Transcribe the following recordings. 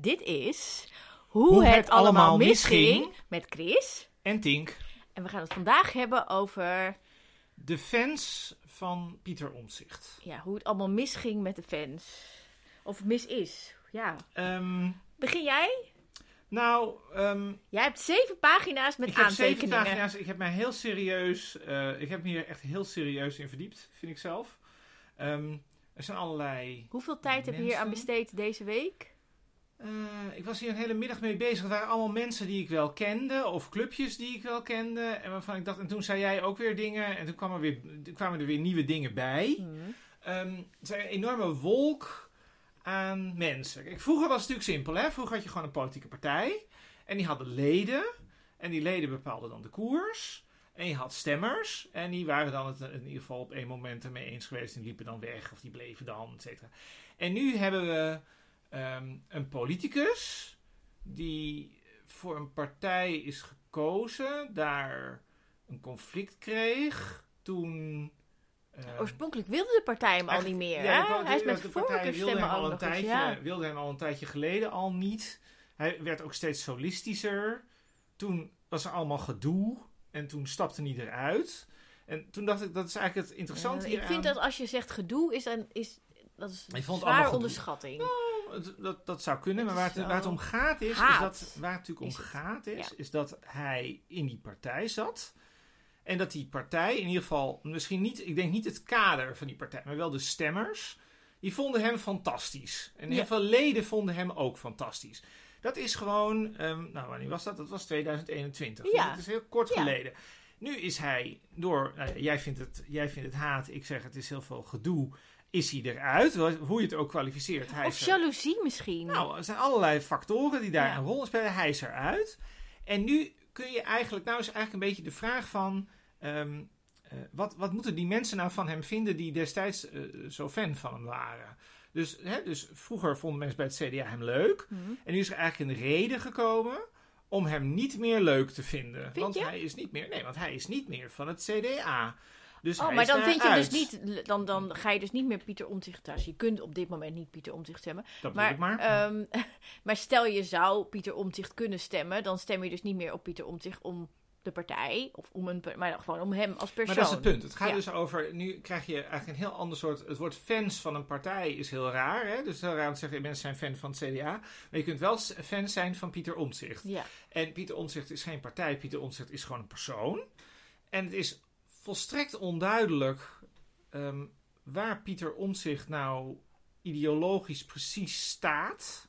Dit is Hoe, het, allemaal misging met Chris. En Tink, En we gaan het vandaag hebben over de fans van Pieter Omtzigt. ja, hoe het allemaal misging met de fans. Of mis is. Ja. Ehm, Begin jij? nou, ehm, Jij hebt zeven pagina's met ik heb aantekeningen. zeven pagina's. Ik heb mij heel serieus, eh, ik heb me hier echt heel serieus in verdiept, vind ik zelf. Ehm, er zijn allerlei Hoeveel tijd heb je hier aan besteed deze week? Eh, ik was hier een hele middag mee bezig. Het waren allemaal mensen die ik wel kende, of clubjes die ik wel kende. En waarvan ik dacht, en toen zei jij ook weer dingen. En toen kwamen er weer, er kwamen er weer nieuwe dingen bij. Hmm. Er zijn een enorme wolk aan mensen. Kijk, vroeger was het natuurlijk simpel, hè? Vroeger had je gewoon een politieke partij. En die hadden leden. En die leden bepaalden dan de koers. En je had stemmers. En die waren dan het in ieder geval op één moment ermee eens geweest. En die liepen dan weg. Of die bleven dan, et cetera. En nu hebben we ehm, een politicus. Die voor een partij is gekozen. Daar een conflict kreeg. Toen... ehm, Oorspronkelijk wilde de partij hem al niet meer. ja, hè? de- Hij is met de partij wilde hem, al een tijdje, Ja. wilde hem al een tijdje geleden al niet. Hij werd ook steeds solistischer. Toen was er allemaal gedoe. En toen stapte hij eruit. En toen dacht ik, dat is eigenlijk het interessante ik vind dat als je zegt gedoe, is, dan, is dat is een gedoe. onderschatting. Dat, dat zou kunnen, maar waar het, waar het om gaat is, dat, waar het natuurlijk om is het. gaat is, Ja. is dat hij in die partij zat. En dat die partij, in ieder geval, misschien niet, ik denk niet het kader van die partij, maar wel de stemmers, die vonden hem fantastisch. En heel Ja. veel leden vonden hem ook fantastisch. Dat is gewoon, ehm, nou wanneer was dat? Dat was 2021. Dus Ja. dat is heel kort Ja. geleden. Nu is hij door, nou, jij, vindt het, jij vindt het haat, ik zeg het is heel veel gedoe, is hij eruit, hoe je het ook kwalificeert. Hij Of is jaloezie misschien. nou, er zijn allerlei factoren die daar Ja. een rol in spelen. Hij is eruit. En nu kun je eigenlijk, nou is eigenlijk een beetje de vraag van, ehm, eh, wat, wat moeten die mensen nou van hem vinden die destijds eh, zo fan van hem waren? Dus, hè, dus vroeger vonden mensen bij het CDA hem leuk. Hm. En nu is er eigenlijk een reden gekomen om hem niet meer leuk te vinden. Vind want je? hij is niet meer, nee, want hij is niet meer van het CDA. Dus Oh, maar dan vind je dus niet, dan, dan ga je dus niet meer Pieter Omtzigt thuis. Je kunt op dit moment niet Pieter Omtzigt stemmen. Dat Maar, ik maar. ehm, maar stel je zou Pieter Omtzigt kunnen stemmen, dan stem je dus niet meer op Pieter Omtzigt om de partij, of om een, maar gewoon om hem als persoon. Maar dat is het punt. Het gaat Ja. dus over. Nu krijg je eigenlijk een heel ander soort. Het woord fans van een partij is heel raar. Hè? Dus heel raar om te zeggen: mensen zijn fan van het CDA. Maar je kunt wel fan zijn van Pieter Omtzigt. Ja. En Pieter Omtzigt is geen partij. Pieter Omtzigt is gewoon een persoon. En het is volstrekt onduidelijk ehm, waar Pieter Omtzigt nou ideologisch precies staat.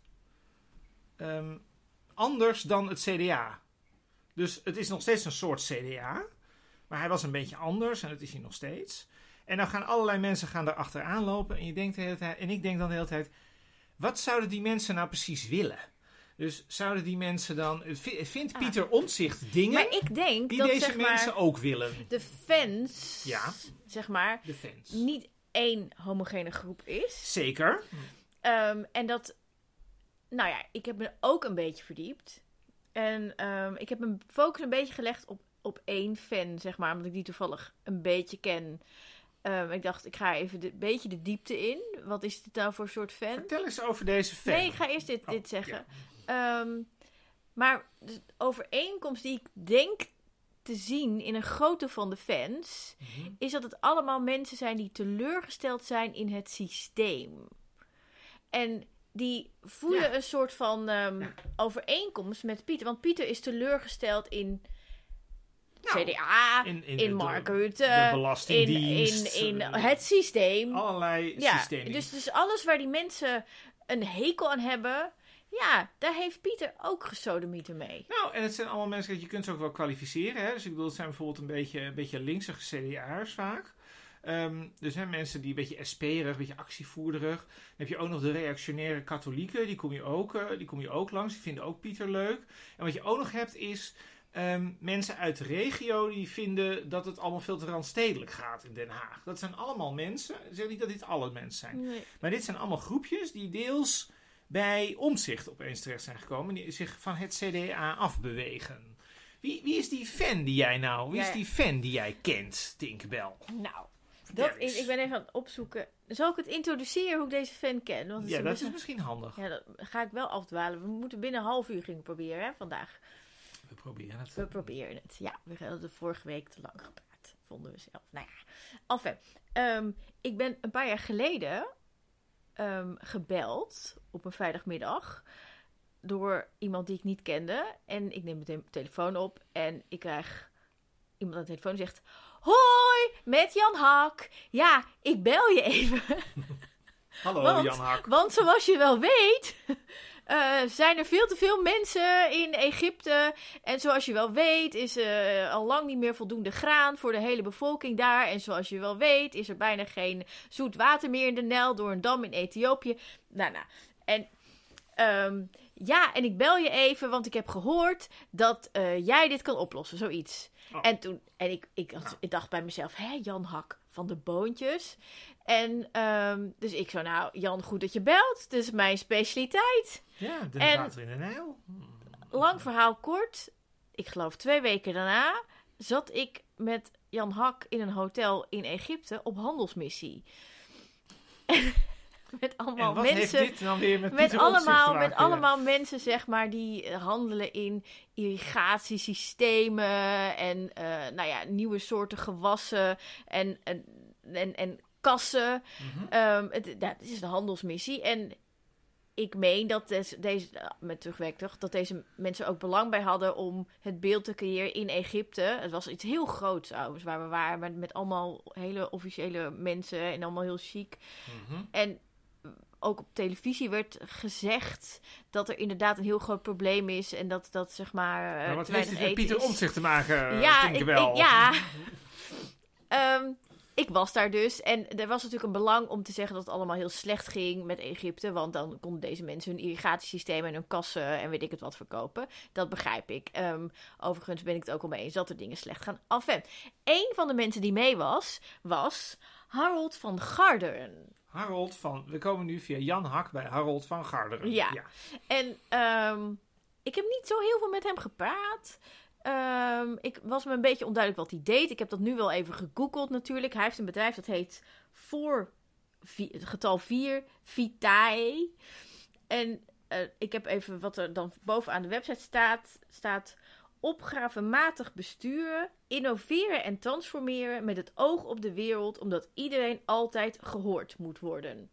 Ehm, anders dan het CDA. Dus het is nog steeds een soort CDA. Maar hij was een beetje anders en dat is hij nog steeds. En dan gaan allerlei mensen gaan daar lopen. En, je denkt de hele tijd, en ik denk dan de hele tijd: wat zouden die mensen nou precies willen? Dus zouden die mensen dan. Vindt Ah. Pieter Omtzigt dingen Maar ik denk die dat deze zeg maar, mensen ook willen? de fans, Ja. zeg maar, De fans. niet één homogene groep is. Zeker. Ehm, en dat, nou ja, ik heb me ook een beetje verdiept. En ehm, ik heb mijn focus een beetje gelegd op, op één fan, zeg maar, omdat ik die toevallig een beetje ken. Ehm, ik dacht, ik ga even een beetje de diepte in. Wat is dit nou voor soort fan? Vertel eens over deze fan. Nee, ik ga eerst dit, Oh, dit zeggen. Ehm, maar de overeenkomst die ik denk te zien in een grote van de fans, Mhm. is dat het allemaal mensen zijn die teleurgesteld zijn in het systeem. En die voelen Ja. een soort van ehm, Ja. overeenkomst met Pieter. Want Pieter is teleurgesteld in Nou, CDA, in, in, in Mark Rutte, in, Belastingdienst. in, in eh, het systeem. Allerlei Ja, systemen. dus, dus alles waar die mensen een hekel aan hebben, ja, daar heeft Pieter ook gesodemieten mee. Nou, en het zijn allemaal mensen, dat je kunt ze ook wel kwalificeren. Hè? Dus ik bedoel, het zijn bijvoorbeeld een beetje, een beetje linkse CDA'ers vaak. Ehm, dus hè, mensen die een beetje esperig, een beetje actievoerderig. Dan heb je ook nog de reactionaire katholieken, die kom je ook, eh, die kom je ook langs. Die vinden ook Pieter leuk. En wat je ook nog hebt is ehm, mensen uit de regio die vinden dat het allemaal veel te randstedelijk gaat in Den Haag. Dat zijn allemaal mensen. Ik zeg niet dat dit alle mensen zijn. Nee. Maar dit zijn allemaal groepjes die deels bij omzicht opeens terecht zijn gekomen. Die zich van het CDA afbewegen. Wie, wie is die fan die jij nou, wie Ja, is die fan die jij kent, Tinkerbell? Nou, Dat is, ik ben even aan het opzoeken. Zal ik het introduceren hoe ik deze fan ken? Want Ja, dat best- is misschien handig. Ja, dat ga ik wel afdwalen. We moeten binnen een half uur gingen proberen hè, vandaag. We proberen het. We proberen het. Ja, we hadden de vorige week te lang gepraat. Vonden we zelf. Nou ja. Enfin, ehm, ik ben een paar jaar geleden ehm, gebeld op een vrijdagmiddag door iemand die ik niet kende. En ik neem mijn telefoon op en ik krijg iemand aan de telefoon die zegt... Hoi, met Jan Hak. Ja, ik bel je even. Hallo Want- Jan Hak. Want zoals je wel weet, eh, zijn er veel te veel mensen in Egypte. En zoals je wel weet, is er al lang niet meer voldoende graan voor de hele bevolking daar. En zoals je wel weet, is er bijna geen zoet water meer in de Nijl door een dam in Ethiopië. Nou, nou. En ehm, ja, en ik bel je even, want ik heb gehoord dat eh, jij dit kan oplossen, zoiets. Oh. En toen, en ik, ik, ik dacht bij mezelf, hè, Jan Hak van de Boontjes. En ehm, dus ik zo, nou, Jan, goed dat je belt. Dit is mijn specialiteit. Ja, de En- water in de Nijl. Lang verhaal kort. Ik geloof twee weken daarna zat ik met Jan Hak in een hotel in Egypte op handelsmissie. met allemaal En wat mensen. heeft dit dan weer met, allemaal, met allemaal mensen, zeg maar, die eh, handelen in irrigatiesystemen en eh, nou ja, nieuwe soorten gewassen en, en, en, en kassen. Mhm. Ehm, het, het is een handelsmissie. En ik meen dat des- deze, eh, met terugwerktuig, dat deze mensen ook belang bij hadden om het beeld te creëren in Egypte. Het was iets heel groots trouwens, waar we waren, met, met allemaal hele officiële mensen en allemaal heel chic. Mhm. En ook op televisie werd gezegd dat er inderdaad een heel groot probleem is en dat dat zeg maar. eh, Maar wat heeft dit met Pieter is. Omtzigt te maken? eh, Ja, denk ik, wel. ik- ja. Ehm, ik was daar dus. En er was natuurlijk een belang om te zeggen dat het allemaal heel slecht ging met Egypte. Want dan konden deze mensen hun irrigatiesysteem en hun kassen en weet ik het wat verkopen. Dat begrijp ik. Ehm, overigens ben ik het ook al mee eens dat er dingen slecht gaan. Enfin, een van de mensen die mee was, was Harold van Garderen. Harold van... We komen nu via Jan Hak bij Harold van Garderen. Ja. En ehm, ik heb niet zo heel veel met hem gepraat. Ehm, ik was me een beetje onduidelijk wat hij deed. Ik heb dat nu wel even gegoogeld natuurlijk. Hij heeft een bedrijf dat heet voor vi- getal 4, Vitae. En eh, ik heb even wat er dan bovenaan de website staat. Staat opgravematig besturen, innoveren en transformeren met het oog op de wereld, omdat iedereen altijd gehoord moet worden.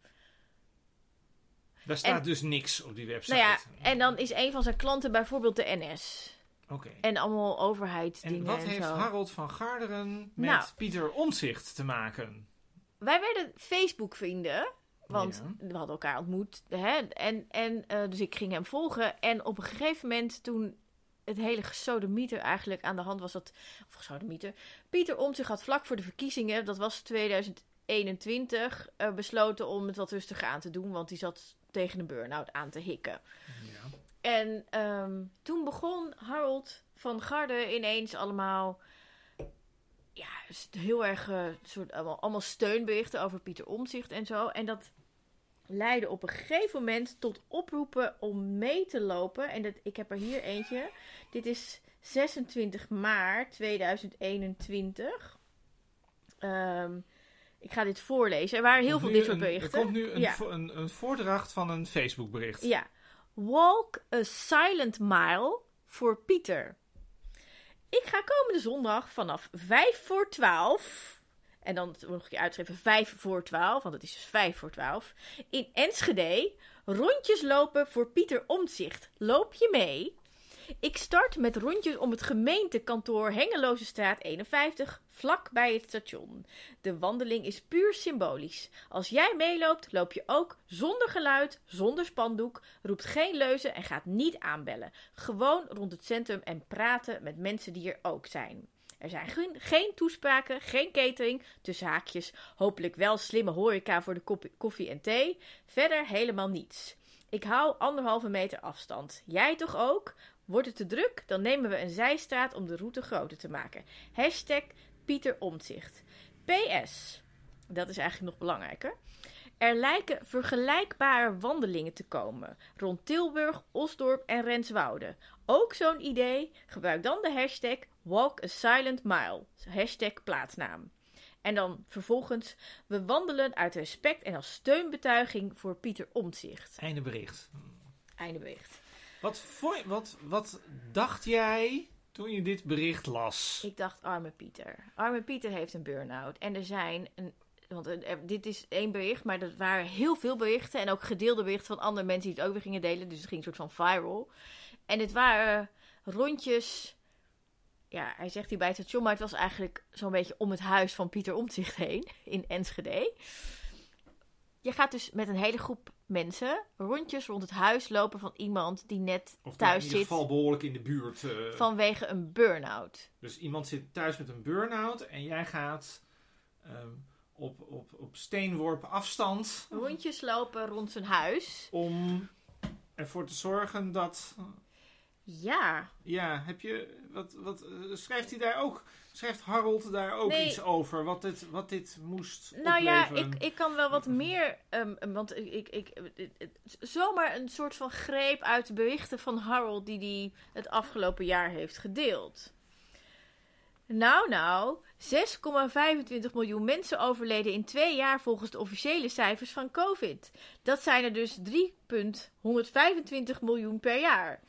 Daar staat En- dus niks op die website. Nou ja, en dan is een van zijn klanten bijvoorbeeld de NS. Oké. En allemaal overheidsdingen En en, wat heeft zo. Harold van Garderen met Nou. Pieter Omtzigt te maken? Wij werden Facebook-vrienden. Want Ja. we hadden elkaar ontmoet. Hè? En, en, eh, dus ik ging hem volgen. En op een gegeven moment toen het hele gesodemieter eigenlijk aan de hand was... Dat, of gesodemieter... Pieter Omtzigt had vlak voor de verkiezingen... Dat was 2021... eh, besloten om het wat rustiger aan te doen. Want hij zat tegen een burn-out aan te hikken. Ja. En ehm, toen begon Harold van Garde ineens allemaal. Ja, heel erg eh, soort, allemaal, allemaal steunberichten over Pieter Omzicht en zo. En dat leidde op een gegeven moment tot oproepen om mee te lopen. En dat, ik heb er hier eentje. Dit is 26 maart 2021. Ehm, ik ga dit voorlezen. Er waren heel veel dit soort berichten. Er komt nu een, Ja. vo- een, een voordracht van een Facebook-bericht. Ja. Walk a silent mile voor Pieter. Ik ga komende zondag vanaf 5 voor 12. En dan nog een keer uitgeschreven 5 voor 12, want het is dus 5 voor 12. In Enschede rondjes lopen voor Pieter Omtzigt. Loop je mee? Ik start met rondjes om het gemeentekantoor Hengeloze straat 51, vlak bij het station. De wandeling is puur symbolisch. Als jij meeloopt, loop je ook zonder geluid, zonder spandoek, roept geen leuzen en gaat niet aanbellen. Gewoon rond het centrum en praten met mensen die er ook zijn. Er zijn geen, toespraken, geen catering, tussen haakjes, hopelijk wel slimme horeca voor de koffie en thee. Verder helemaal niets. Ik hou anderhalve meter afstand. Jij toch ook? Wordt het te druk, dan nemen we een zijstraat om de route groter te maken. Hashtag Pieter. PS, dat is eigenlijk nog belangrijker. Er lijken vergelijkbare wandelingen te komen rond Tilburg, Osdorp en Renswoude. Ook zo'n idee? Gebruik dan de hashtag Walk a Silent Mile. Hashtag plaatsnaam. En dan vervolgens, we wandelen uit respect en als steunbetuiging voor Pieter Omtzigt. Einde bericht. Einde bericht. Wat, vond wat, wat dacht jij toen je dit bericht las? Ik dacht, arme Pieter. Arme Pieter heeft een burn-out. En er zijn, een, want er- dit is één bericht, maar er waren heel veel berichten. En ook gedeelde berichten van andere mensen die het ook weer gingen delen. Dus het ging een soort van viral. En het waren rondjes... Ja, hij zegt hier bij het station, maar het was eigenlijk zo'n beetje om het huis van Pieter Omtzigt heen. In Enschede. Je gaat dus met een hele groep mensen rondjes rond het huis lopen van iemand die net Of thuis in ieder zit geval behoorlijk in de buurt. eh, vanwege een burn-out. Dus iemand zit thuis met een burn-out en jij gaat ehm, op, op, op steenworp afstand Rondjes lopen rond zijn huis. om ervoor te zorgen dat. Ja, Ja, heb je. Wat, wat, eh, schrijft hij daar ook? Schrijft Harold daar ook Nee. iets over? Wat dit, wat dit moest nou ja, ik, ik kan wel wat meer. ehm, ehm, want ik, ik, ik, het- het- zomaar een soort van greep uit de berichten van Harold die hij het afgelopen jaar heeft gedeeld. Nou, nou, 6,25 miljoen mensen overleden in twee jaar volgens de officiële cijfers van COVID. Dat zijn er dus 3,125 miljoen per jaar.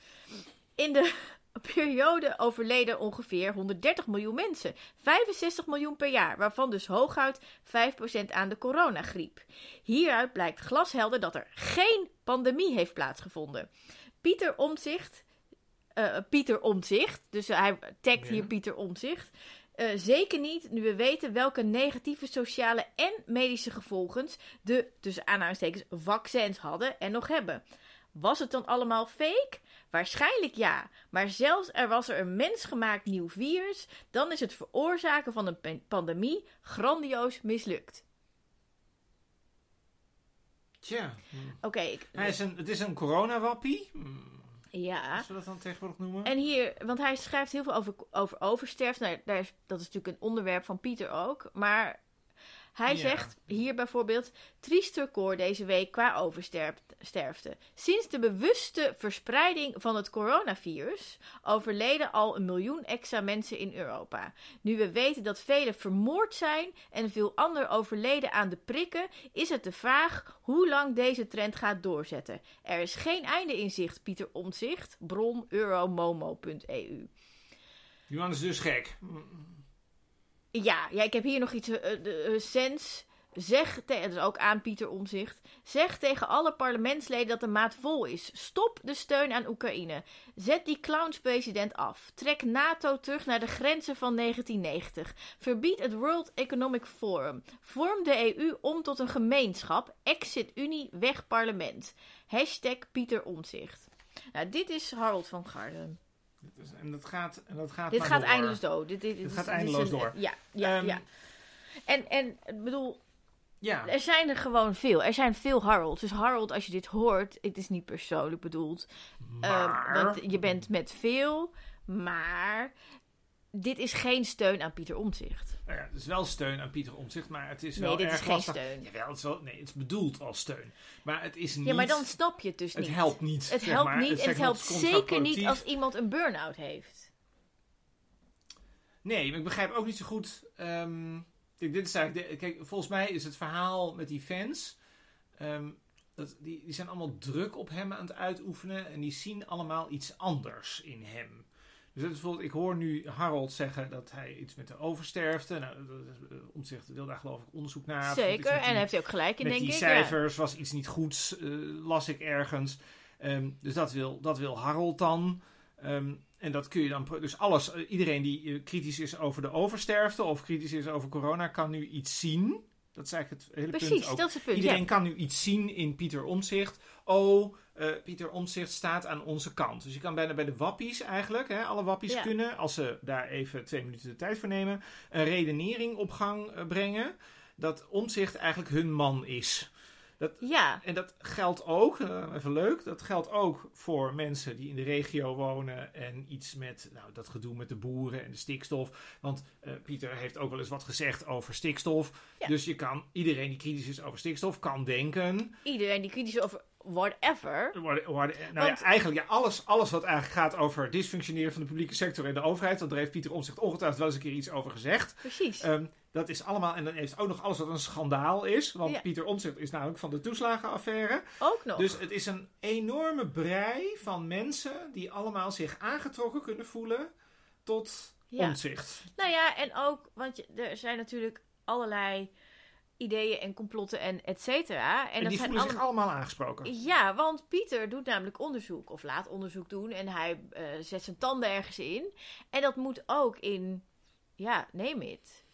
In de periode overleden ongeveer 130 miljoen mensen. 65 miljoen per jaar, waarvan dus hooguit 5% aan de coronagriep. Hieruit blijkt glashelder dat er geen pandemie heeft plaatsgevonden. Pieter Omtzigt, eh, Pieter Omtzigt, dus hij tagt Ja. hier Pieter Omtzigt. eh, zeker niet nu we weten welke negatieve sociale en medische gevolgen de, tussen aanhalingstekens, vaccins hadden en nog hebben. Was het dan allemaal fake? Waarschijnlijk ja, maar zelfs er was er een mensgemaakt nieuw virus, dan is het veroorzaken van een pan- pandemie grandioos mislukt. Tja. Oké, Hij is een, het is een coronawappie. Hm, ja. Als we dat dan tegenwoordig noemen. En hier, want hij schrijft heel veel over, over oversterfte. Nou, daar is, dat is natuurlijk een onderwerp van Pieter ook. Maar hij Ja. zegt hier bijvoorbeeld: triest record deze week qua oversterfte. Sinds de bewuste verspreiding van het coronavirus overleden al een miljoen extra mensen in Europa. Nu we weten dat velen vermoord zijn en veel anderen overleden aan de prikken, is het de vraag hoe lang deze trend gaat doorzetten. Er is geen einde in zicht, Pieter Omtzigt. Bron euromomo.eu. Man is dus gek. Ja, ja, ik heb hier nog iets eh, de, eh, sens. Zeg, te, dus ook aan Pieter Omzicht. Zeg tegen alle parlementsleden dat de maat vol is. Stop de steun aan Oekraïne. Zet die clownspresident af. Trek NATO terug naar de grenzen van 1990. Verbied het World Economic Forum. Vorm de EU om tot een gemeenschap. Exit Unie, weg parlement. Hashtag Pieter. Nou, dit is Harold van Garden. Dit is- En dat gaat, en dat gaat Dit maar gaat door. eindeloos door. Dit, dit, gaat is eindeloos een- door. Ja, ja, Ehm, ja. En, en ik bedoel, Ja. er zijn er gewoon veel. Er zijn veel Harolds. Dus Harold, als je dit hoort, het is niet persoonlijk bedoeld. Ehm, want je bent met veel, maar dit is geen steun aan Pieter Omtzigt. Nou ja, het is wel steun aan Pieter Omtzigt, maar het is Nee, wel dit is erg geen lastig. steun. Jawel, het is wel, nee, het is bedoeld als steun. Maar het is niet... Ja, maar dan snap je het dus Het niet. helpt niet. Het helpt maar. niet en zeg het helpt is zeker niet als iemand een burn-out heeft. Nee, maar ik begrijp ook niet zo goed... ehm, kijk, dit is eigenlijk de- kijk, volgens mij is het verhaal met die fans... ehm, dat, die, die zijn allemaal druk op hem aan het uitoefenen... en die zien allemaal iets anders in hem. Dus dat is bijvoorbeeld, ik hoor nu Harold zeggen dat hij iets met de oversterfte... Nou, eh, Omtzigt wil daar geloof ik onderzoek naar. Zeker, en die- heeft hij ook gelijk in, met denk die ik. cijfers was iets niet goeds, eh, las ik ergens. Ehm, dus dat wil, dat wil Harold dan. Ehm, en dat kun je dan. Dus alles, eh, iedereen die kritisch is over de oversterfte of kritisch is over corona, kan nu iets zien. Dat is eigenlijk het hele Ja. punt. Precies, dat is het punt. Iedereen ja. kan nu iets zien in Pieter Omtzigt. Oh, eh, Pieter Omtzigt staat aan onze kant. Dus je kan bijna bij de wappies eigenlijk, hè, alle wappies Ja. kunnen, als ze daar even twee minuten de tijd voor nemen, een redenering op gang eh, brengen dat Omtzigt eigenlijk hun man is. Ja, En dat geldt ook, eh, even leuk, dat geldt ook voor mensen die in de regio wonen en iets met nou, dat gedoe met de boeren en de stikstof. Want Pieter heeft ook wel eens wat gezegd over stikstof. Ja. Dus je kan, iedereen die kritisch is over stikstof, kan denken. iedereen die kritisch is over whatever. What- what- nou Want- ja, eigenlijk ja, alles, alles wat eigenlijk gaat over het dysfunctioneren van de publieke sector en de overheid, want daar heeft Pieter Omtzigt ongetwijfeld wel eens een keer iets over gezegd. Precies. Ehm, dat is allemaal, en dan heeft ook nog alles wat een schandaal is, want Ja. Pieter Omtzigt is namelijk van de toeslagenaffaire. Ook nog. Dus het is een enorme brei van mensen die allemaal zich aangetrokken kunnen voelen tot Ja. Omtzigt. Nou ja, en ook, want je, er zijn natuurlijk allerlei ideeën en complotten en et cetera. En, En, dat die zijn voelen zich allemaal... aangesproken. Ja, want Pieter doet namelijk onderzoek, of laat onderzoek doen, en hij eh, zet zijn tanden ergens in. En dat moet ook in, ja, neem het.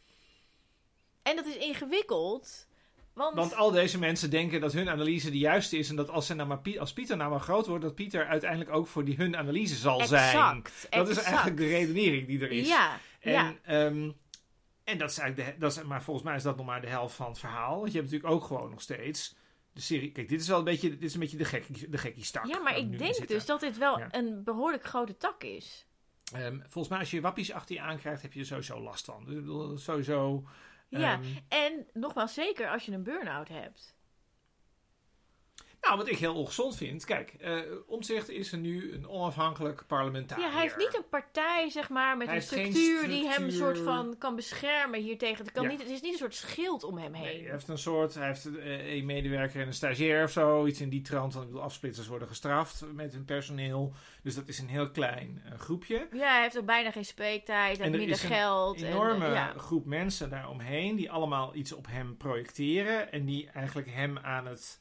En dat is ingewikkeld, want... Want al deze mensen denken dat hun analyse de juiste is. En dat als, ze nou maar, als Pieter nou maar groot wordt, dat Pieter uiteindelijk ook voor die hun analyse zal zijn. exact, Dat is eigenlijk de redenering die er is. Ja, En, ja. ehm, en dat is eigenlijk de, dat is, maar volgens mij is dat nog maar de helft van het verhaal. Want je hebt natuurlijk ook gewoon nog steeds de serie. Kijk, dit is wel een beetje, dit is een beetje de gekkie, de gekkie stak. ja, maar ik denk dus dat dit wel Ja. een behoorlijk grote tak is. Ehm, volgens mij als je wappies achter je aankrijgt, heb je er sowieso last van. Dus sowieso. Ja, ehm, en nogmaals, zeker als je een burn-out hebt. Nou, wat ik heel ongezond vind. Kijk, eh Omtzigt is er nu een onafhankelijk parlementariër. Ja, hij heeft niet een partij, zeg maar, met Hij een structuur, die hem een soort van kan beschermen hiertegen. Het, kan Ja. niet, het is niet een soort schild om hem heen. Nee, hij heeft een soort, hij heeft eh, een medewerker en een stagiair of zo, iets in die trant. Want afsplitsers worden gestraft met hun personeel. Dus dat is een heel klein eh, groepje. Ja, hij heeft ook bijna geen spreektijd, En er minder geld. Een en, enorme ja. groep mensen daaromheen die allemaal iets op hem projecteren. En die eigenlijk hem aan het,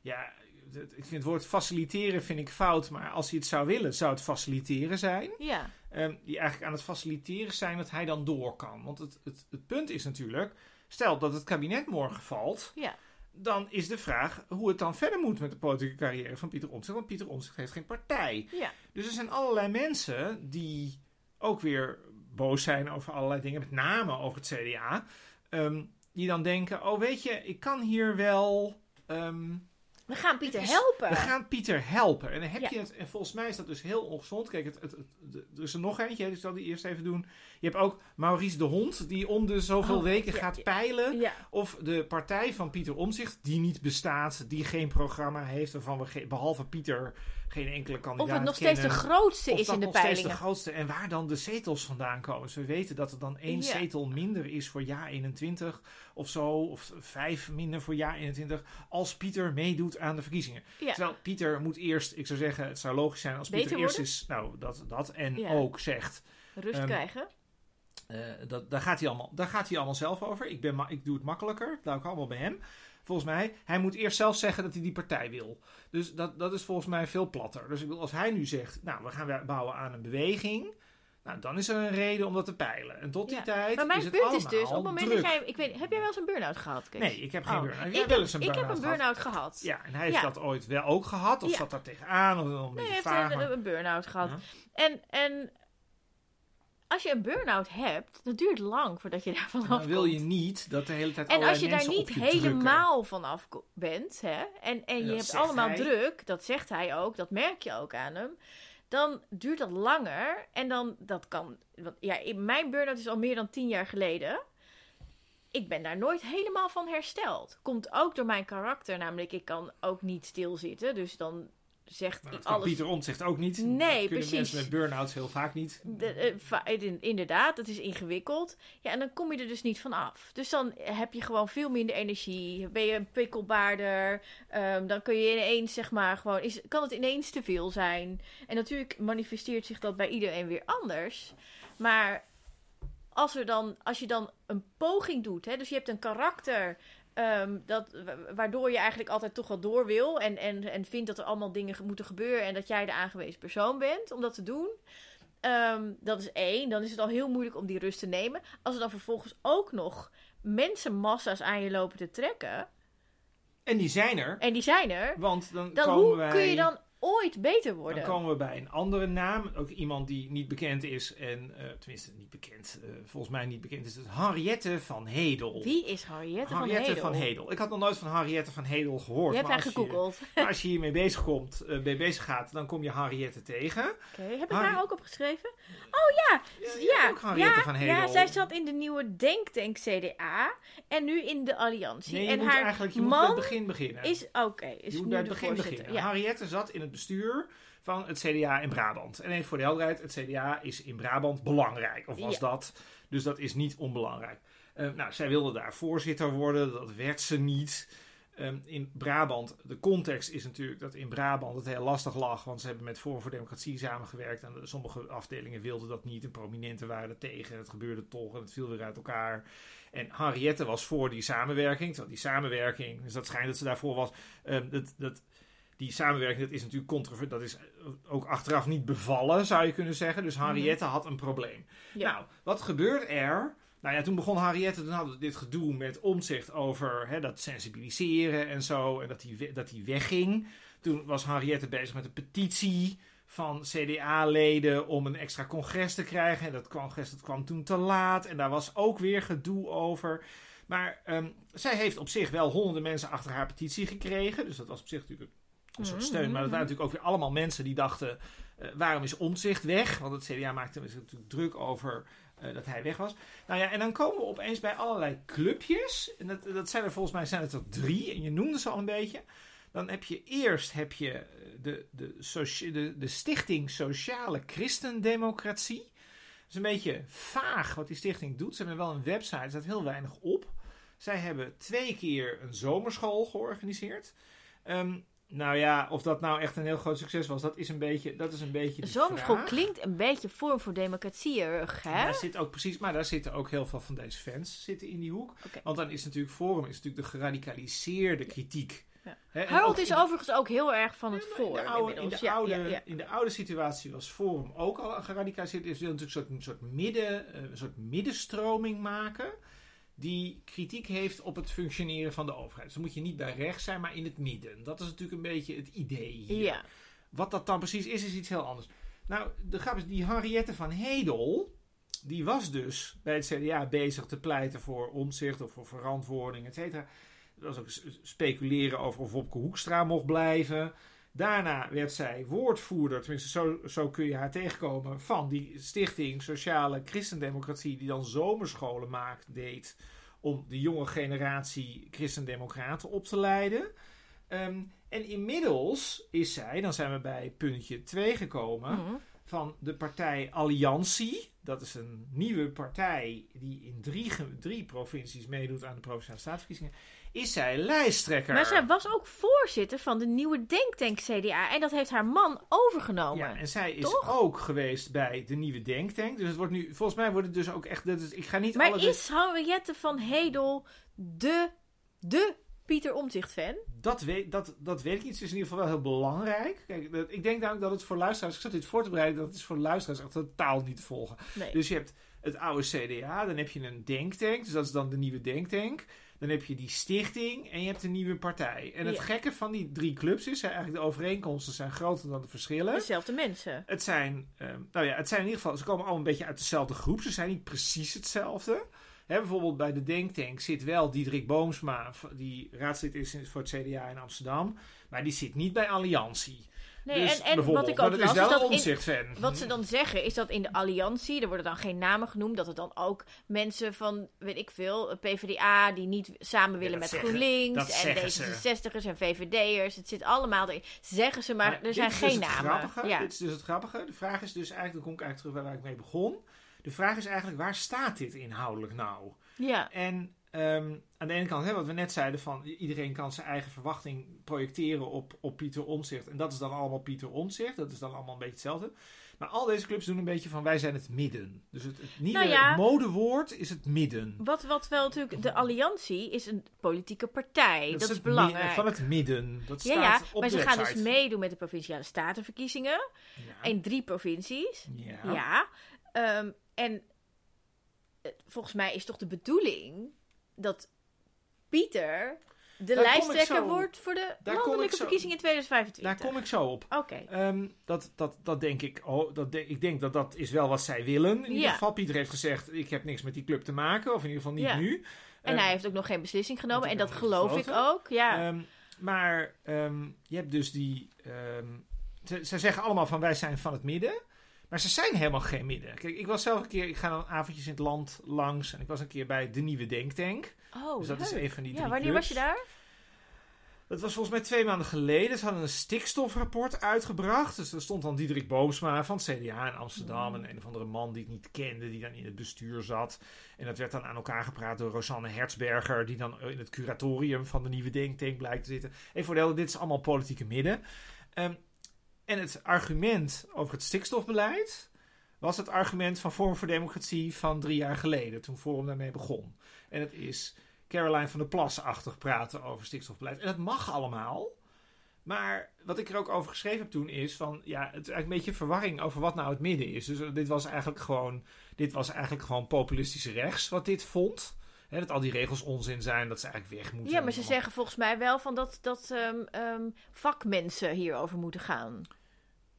ja, het- ik vind het woord faciliteren vind ik fout. Maar als hij het zou willen, zou het faciliteren zijn. ja, Ehm, die eigenlijk aan het faciliteren zijn dat hij dan door kan. Want het, het, het punt is natuurlijk, stel dat het kabinet morgen valt, ja, dan is de vraag hoe het dan verder moet met de politieke carrière van Pieter Omtzigt. Want Pieter Omtzigt heeft geen partij. ja. Dus er zijn allerlei mensen die ook weer boos zijn over allerlei dingen, met name over het CDA. ehm, die dan denken, oh weet je, ik kan hier wel... ehm, We gaan Pieter is- helpen. we gaan Pieter helpen. En dan heb Ja. je het, en volgens mij is dat dus heel ongezond. Kijk, het, het, er is er nog eentje, dus ik zal die eerst even doen. Je hebt ook Maurice de Hond, die om de zoveel Oh, weken ja, gaat peilen. Ja, Of de partij van Pieter Omzicht, die niet bestaat, die geen programma heeft, waarvan we behalve Pieter geen enkele kandidaat of het nog steeds de grootste Of is in de nog steeds peilingen. de grootste. En waar dan de zetels vandaan komen. Dus we weten dat er dan één Ja. zetel minder is voor jaar 21 of zo. Of vijf minder voor jaar 21. Als Pieter meedoet aan de verkiezingen. Ja. Terwijl Pieter moet eerst, ik zou zeggen, het zou logisch zijn als Beter Pieter eerst is. Nou, dat, dat. En Ja. ook zegt. Rust Ehm, krijgen. eh, dat, daar, gaat hij allemaal, daar gaat hij allemaal zelf over. Ik, ben, ma- ik doe het makkelijker. Dat laat ik allemaal bij hem. Volgens mij, hij moet eerst zelf zeggen dat hij die partij wil. Dus dat, dat is volgens mij veel platter. Dus ik bedoel, als hij nu zegt, nou, we gaan weer bouwen aan een beweging. Nou, dan is er een reden om dat te peilen. En tot die Ja. tijd Maar mijn is het punt allemaal is dus, op het moment druk. dat jij... Ik weet, heb jij wel eens een burn-out gehad, Kees? Nee, ik heb geen Oh. burn-out. Ik wel heb, eens een ik heb burn-out een gehad? burn-out gehad. Ja, en hij heeft Ja. dat ooit wel ook gehad? Of Ja. zat daar tegenaan? Of een Nee, beetje hij heeft een, maar- een burn-out gehad. En, en als je een burn-out hebt, dat duurt lang voordat je daarvan Dan afkomt. wil je niet dat de hele tijd En als je daar niet je helemaal van af ko- bent, hè, en, en je hebt allemaal hij. druk, dat zegt hij ook, dat merk je ook aan hem, dan duurt dat langer. En dan, dat kan, want, ja, mijn burn-out is al meer dan tien jaar geleden. Ik ben daar nooit helemaal van hersteld. Komt ook door mijn karakter, namelijk ik kan ook niet stilzitten. Dus dan zegt dat kan alles... Pieter Omtzigt ook niet. Nee, dat kunnen precies. mensen met burn-outs heel vaak niet. De- eh, in- inderdaad, het is ingewikkeld. Ja, en dan kom je er dus niet van af. Dus dan heb je gewoon veel minder energie. Ben je prikkelbaarder. ehm, dan kun je ineens, zeg maar, gewoon... Is, kan het ineens te veel zijn. En natuurlijk manifesteert zich dat bij iedereen weer anders. Maar als, er dan, als je dan een poging doet... Hè, dus je hebt een karakter... ehm, dat, wa- waardoor je eigenlijk altijd toch wel door wil. En, en, en vindt dat er allemaal dingen ge- moeten gebeuren. En dat jij de aangewezen persoon bent om dat te doen. Ehm, dat is één. Dan is het al heel moeilijk om die rust te nemen. Als er dan vervolgens ook nog mensenmassa's aan je lopen te trekken. En die zijn er. En die zijn er. Want dan, Dan komen hoe wij... kun je dan ooit beter worden. Dan komen we bij een andere naam. Ook iemand die niet bekend is. En, eh, tenminste, niet bekend. eh, volgens mij niet bekend is. Het Henriette van Hedel. Wie is Henriette, Henriette van Hedel? van Hedel. Ik had nog nooit van Henriette van Hedel gehoord. Je hebt haar als je- gegoogeld. maar als je hiermee bezig komt, mee bezig gaat, dan kom je Henriette tegen. Oké, heb ik Harry- haar ook opgeschreven? Oh ja, ja, ook Henriette ja, van Hedel. ja, zij zat in de nieuwe Denktank CDA en nu in de Alliantie. Nee, je en moet haar eigenlijk je moet bij man het begin beginnen. is oké, is je moet nu bij het begin beginnen. Ja. Henriette zat in het bestuur van het CDA in Brabant. En even voor de helderheid, het CDA is in Brabant belangrijk. Of was Ja. dat? Dus dat is niet onbelangrijk. Eh, nou, zij wilde daar voorzitter worden. Dat werd ze niet. Ehm, in Brabant, de context is natuurlijk dat in Brabant het heel lastig lag. Want ze hebben met Forum voor Democratie samengewerkt. En sommige afdelingen wilden dat niet. En prominenten waren er tegen. Het gebeurde toch en het viel weer uit elkaar. En Henriette was voor die samenwerking. Terwijl die samenwerking, dus dat schijnt dat ze daarvoor was. ehm, dat, dat, die samenwerking, dat is natuurlijk controversieel. Dat is ook achteraf niet bevallen, zou je kunnen zeggen. Dus Henriette had een probleem. Ja. Nou, wat gebeurt er? Nou ja, toen begon Henriette, toen hadden we dit gedoe met omzicht over hè, dat sensibiliseren en zo. En dat die, dat die wegging. Toen was Henriette bezig met een petitie van CDA-leden om een extra congres te krijgen. En dat congres dat kwam toen te laat. En daar was ook weer gedoe over. Maar ehm, zij heeft op zich wel honderden mensen achter haar petitie gekregen. Dus dat was op zich natuurlijk een soort steun. Maar dat waren natuurlijk ook weer allemaal mensen die dachten... eh, waarom is omzicht weg? Want het CDA maakte zich natuurlijk druk over eh, dat hij weg was. Nou ja, en dan komen we opeens bij allerlei clubjes. En dat, dat zijn er volgens mij zijn het er drie. En je noemde ze al een beetje. Dan heb je eerst heb je eh, de, de, de Stichting Sociale Christendemocratie. Dat is een beetje vaag wat die stichting doet. Ze hebben wel een website, er staat heel weinig op. Zij hebben twee keer een zomerschool georganiseerd. Ehm, nou ja, of dat nou echt een heel groot succes was, dat is een beetje, dat is een beetje de Zomerschool vraag. klinkt een beetje vorm voor democratieërig, hè? Daar zit ook precies, maar daar zitten ook heel veel van deze fans zitten in die hoek. Want dan is natuurlijk Forum is natuurlijk de geradicaliseerde kritiek. Ja. Harold is overigens ook heel erg van het in voor de, oude, in, de Ja, oude, ja, in de oude situatie was Forum ook al geradicaliseerd. Is wil natuurlijk een soort, een soort, midden, een soort middenstroming maken. Die kritiek heeft op het functioneren van de overheid. Dus dan moet je niet bij rechts zijn, maar in het midden. Dat is natuurlijk een beetje het idee hier. Ja. Wat dat dan precies is, is iets heel anders. Nou, de grap is, die Henriette van Hedel, die was dus bij het CDA bezig te pleiten voor omzicht of voor verantwoording, et cetera. Dat was ook speculeren over of Wopke Hoekstra mocht blijven. Daarna werd zij woordvoerder, tenminste zo, zo kun je haar tegenkomen, van die stichting Sociale Christendemocratie, die dan zomerscholen maakt, deed om de jonge generatie christendemocraten op te leiden. Ehm, en inmiddels is zij, dan zijn we bij puntje 2 gekomen, Mhm. Van de partij Alliantie. Dat is een nieuwe partij die in drie, drie provincies meedoet aan de provinciale staatsverkiezingen. Is zij lijsttrekker? Maar zij was ook voorzitter van de nieuwe Denktank CDA. En dat heeft haar man overgenomen. Ja, en zij is Toch? ook geweest bij de nieuwe Denktank. Dus het wordt nu, volgens mij wordt het dus ook echt. Dat is, ik ga niet maar alle. is Henriette van Hedel de, de Pieter Omtzigt fan? Dat weet, dat, dat weet ik niet. Het is in ieder geval wel heel belangrijk. Kijk, dat, ik denk namelijk dat het voor luisteraars. Ik zat dit voor te bereiden. Dat het is voor luisteraars echt totaal niet te volgen. Nee. Dus je hebt het oude CDA, dan heb je een denktank, dus dat is dan de nieuwe denktank. Dan heb je die stichting en je hebt een nieuwe partij. En het Ja. gekke van die drie clubs is, eigenlijk de overeenkomsten zijn groter dan de verschillen. Dezelfde mensen. Het zijn, ehm, nou ja, het zijn in ieder geval, ze komen allemaal een beetje uit dezelfde groep. Ze zijn niet precies hetzelfde. Hè, bijvoorbeeld bij de Denktank zit wel Diederik Boomsma, die raadslid is voor het CDA in Amsterdam. Maar die zit niet bij Alliantie. Nee, dus en, en wat ik ook dat las, is wel is een dat in, omzicht-fan. Wat ze dan zeggen is dat in de alliantie, er worden dan geen namen genoemd, dat het dan ook mensen van, weet ik veel, PvdA die niet samen willen met zeggen- GroenLinks en zeggen ze. D66'ers en VVD'ers, het zit allemaal erin. Zeggen ze, maar, er zijn dus geen het namen. Grappige, Ja. Dit is dus het grappige. De vraag is dus eigenlijk, dan kom ik eigenlijk terug waar ik mee begon. De vraag is eigenlijk, waar staat dit inhoudelijk nou? ja. En ehm, aan de ene kant, hè, wat we net zeiden, van iedereen kan zijn eigen verwachting projecteren op, op Pieter Omtzigt. En dat is dan allemaal Pieter Omtzigt. Dat is dan allemaal een beetje hetzelfde. Maar al deze clubs doen een beetje van wij zijn het midden. Dus het, het nieuwe Nou ja. modewoord is het midden. Wat, wat wel natuurlijk, de alliantie is een politieke partij. Dat, is, belangrijk. Van het midden. Dat ja, staat ja, op maar ze gaan dus meedoen met de provinciale statenverkiezingen Ja. in drie provincies. Ja. Ja. Ehm, en eh, volgens mij is toch de bedoeling dat Pieter de Daar lijsttrekker wordt voor de landelijke zo- verkiezingen in 2025. Daar kom ik zo op. Oké. Ehm, dat, dat, dat denk ik. Oh, dat de- ik denk dat dat is wel wat zij willen. In ieder geval, Pieter heeft gezegd: ik heb niks met die club te maken, of in ieder geval niet Ja. nu. En Ehm, hij heeft ook nog geen beslissing genomen. En dat geloof ik ook. Ja. Ehm, maar je hebt dus die. ze, ze zeggen allemaal van wij zijn van het midden. Maar ze zijn helemaal geen midden. Kijk, ik was zelf een keer. Ik ga dan avondjes in het land langs. En ik was een keer bij de nieuwe Denktank. oh, dus dat is een van die Ja, drie wanneer was je daar? Dat was volgens mij twee maanden geleden. Ze hadden een stikstofrapport uitgebracht. Dus er stond dan Diederik Boomsma van het CDA in Amsterdam. Mm. En een of andere man die ik niet kende, die dan in het bestuur zat. En dat werd dan aan elkaar gepraat door Rosanne Hertzberger, die dan in het curatorium van de nieuwe Denktank blijkt te zitten. Even voor de dit is allemaal politieke midden. Ehm, het argument over het stikstofbeleid was het argument van Forum voor Democratie van drie jaar geleden, toen Forum daarmee begon. En het is Caroline van der Plas-achtig praten over stikstofbeleid. En dat mag allemaal. Maar wat ik er ook over geschreven heb toen is van ja, het is eigenlijk een beetje verwarring over wat nou het midden is. Dus eh, dit was eigenlijk gewoon, dit was eigenlijk gewoon populistisch rechts wat dit vond. Hè, dat al die regels onzin zijn, dat ze eigenlijk weg moeten. Ja, maar ze Allemaal- zeggen volgens mij wel van dat, dat ehm, ehm, vakmensen hierover moeten gaan.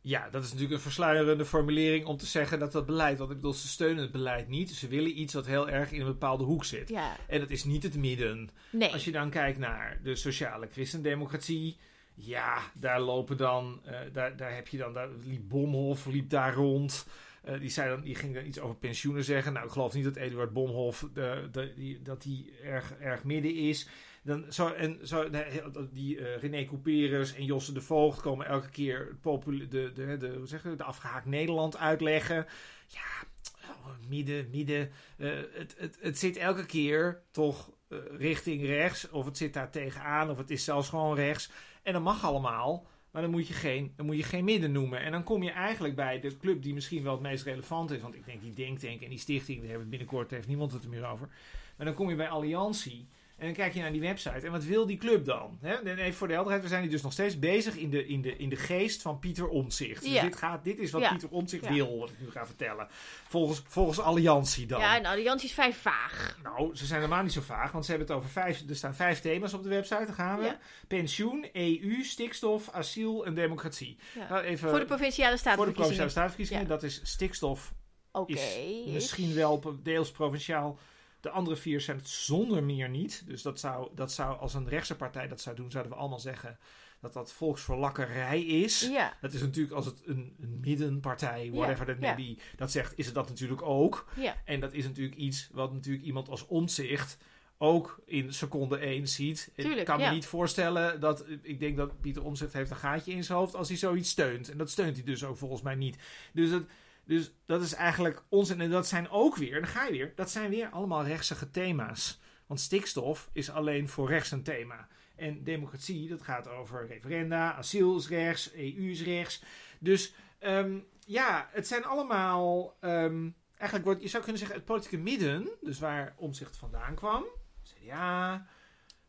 Ja, dat is natuurlijk een versluierende formulering om te zeggen dat dat beleid, want ik bedoel, ze steunen het beleid niet. Ze willen iets wat heel erg in een bepaalde hoek zit. Ja, En dat is niet het midden. nee. Als je dan kijkt naar de sociale christendemocratie. Ja, daar lopen dan. eh, daar, daar heb je dan. Daar liep Bomhof liep daar rond. Eh, die, zei dan, die ging dan iets over pensioenen zeggen. Nou, ik geloof niet dat Eduard Bomhof. de, de, die, dat die erg, erg midden is. Dan zo, en zo, de- die eh, René Couperus en Josse de Voogd komen elke keer de, de, de, hoe zeg je, de afgehaakt Nederland uitleggen. Ja, oh, midden, midden. Eh, het, het, het zit elke keer toch eh, richting rechts. Of het zit daar tegenaan. Of het is zelfs gewoon rechts. En dat mag allemaal. Maar dan moet, je geen, dan moet je geen midden noemen. En dan kom je eigenlijk bij de club die misschien wel het meest relevant is. Want ik denk die Denktank en die stichting, daar hebben we binnenkort, heeft niemand het er meer over. Maar dan kom je bij Alliantie. En dan kijk je naar die website. En wat wil die club dan? En even voor de helderheid, we zijn hier dus nog steeds bezig in de, in de, in de geest van Pieter Omtzigt. Dus dit, gaat, dit is wat Ja. Pieter Omtzigt Ja. wil, wat ik nu ga vertellen. Volgens, volgens Alliantie dan. Ja, en alliantie is vrij vaag. Nou, ze zijn helemaal niet zo vaag, want ze hebben het over vijf. Er staan vijf thema's op de website. Daar gaan we: pensioen, EU, stikstof, asiel en democratie. Nou, even voor de provinciale voor de provinciale statenverkiezingen. statenverkiezingen. Dat is stikstof, Oké. is misschien wel deels provinciaal. De andere vier zijn het zonder meer niet. Dus dat zou, dat zou als een rechtse partij dat zou doen, zouden we allemaal zeggen dat dat volksverlakkerij is. Ja, Dat is natuurlijk als het een, een middenpartij, whatever that may ja. be, dat zegt, is het dat natuurlijk ook. ja. En dat is natuurlijk iets wat natuurlijk iemand als omzicht ook in seconde 1 ziet. ik Tuurlijk, kan me niet voorstellen dat... Ik denk dat Pieter Omzicht heeft een gaatje in zijn hoofd als hij zoiets steunt. En dat steunt hij dus ook volgens mij niet. Dus dat, dus dat is eigenlijk onzin. En dat zijn ook weer, dan ga je weer, dat zijn weer allemaal rechtsige thema's. Want stikstof is alleen voor rechts een thema. En democratie, dat gaat over referenda, asiel is rechts, EU is rechts. Dus ehm, ja, het zijn allemaal... ehm, eigenlijk wordt, je zou kunnen zeggen, het politieke midden, dus waar omzicht vandaan kwam, CDA,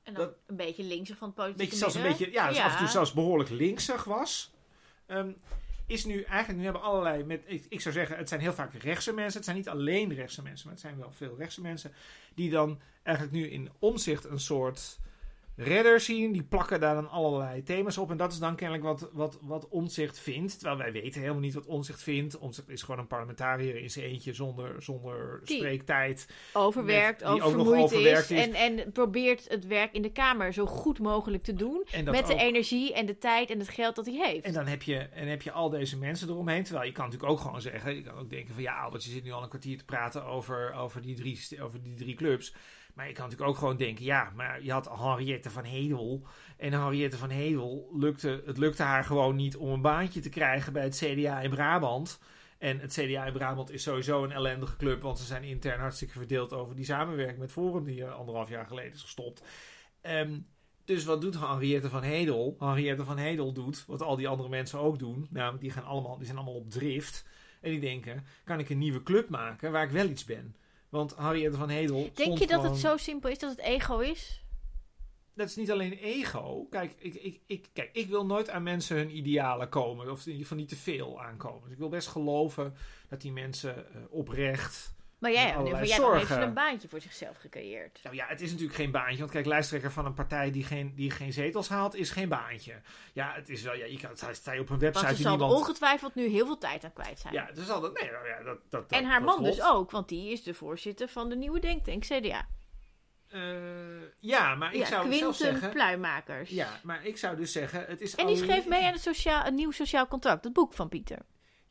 En dan Dat- een beetje linkser van het politieke beetje, zelfs een midden. beetje, ja, dus Ja. af en toe zelfs behoorlijk linksig was, ehm, is nu eigenlijk, nu hebben allerlei, met, ik, ik zou zeggen, het zijn heel vaak rechtse mensen, het zijn niet alleen rechtse mensen, maar het zijn wel veel rechtse mensen, die dan eigenlijk nu in omzicht een soort redder zien, die plakken daar dan allerlei thema's op. En dat is dan kennelijk wat, wat, wat Omtzigt vindt. Terwijl wij weten helemaal niet wat Omtzigt vindt. Omtzigt is gewoon een parlementariër in zijn eentje zonder, zonder Die- spreektijd. Overwerkt, Met- die ook nog oververmoeid overwerkt is. is. En, en probeert het werk in de Kamer zo goed mogelijk te doen. Met de ook- energie en de tijd en het geld dat hij heeft. En dan heb je, en heb je al deze mensen eromheen. Terwijl je kan natuurlijk ook gewoon zeggen. Je kan ook denken van ja, Albert, je zit nu al een kwartier te praten over, over, die, drie, over die drie clubs. Maar je kan natuurlijk ook gewoon denken, ja, maar je had Henriette van Hedel. En Henriette van Hedel lukte, het lukte haar gewoon niet om een baantje te krijgen bij het CDA in Brabant. En het CDA in Brabant is sowieso een ellendige club, want ze zijn intern hartstikke verdeeld over die samenwerking met Forum, die eh, anderhalf jaar geleden is gestopt. Ehm, dus wat doet Henriette van Hedel? Henriette van Hedel doet wat al die andere mensen ook doen. Namelijk, die, gaan allemaal, die zijn allemaal op drift. En die denken, kan ik een nieuwe club maken waar ik wel iets ben? Want Henriette van Hedel Denk je dat gewoon- het zo simpel is dat het ego is? dat is niet alleen ego. Kijk ik, ik, ik, kijk, ik wil nooit aan mensen hun idealen komen. Of in ieder geval niet te veel aankomen. Dus ik wil best geloven dat die mensen eh, oprecht Maar jij, nu jij dan heeft ze een baantje voor zichzelf gecreëerd. Nou ja, het is natuurlijk geen baantje. Want kijk, lijsttrekker van een partij die geen, die geen zetels haalt, is geen baantje. Ja, het is wel, ja, je kan, het sta je op een Want website ze die zal niemand... ongetwijfeld nu heel veel tijd aan kwijt zijn. Ja, dus al dat, nee, nou ja, dat, dat, en haar dat man dus ook, want die is de voorzitter van de nieuwe denktank CDA. Eh, ja, maar ik ja, zou zelf Quinten zeggen... Pluimakers. Ja, maar ik zou dus zeggen, het is En die schreef mee aan het sociaal, een nieuw sociaal contract, het boek van Pieter.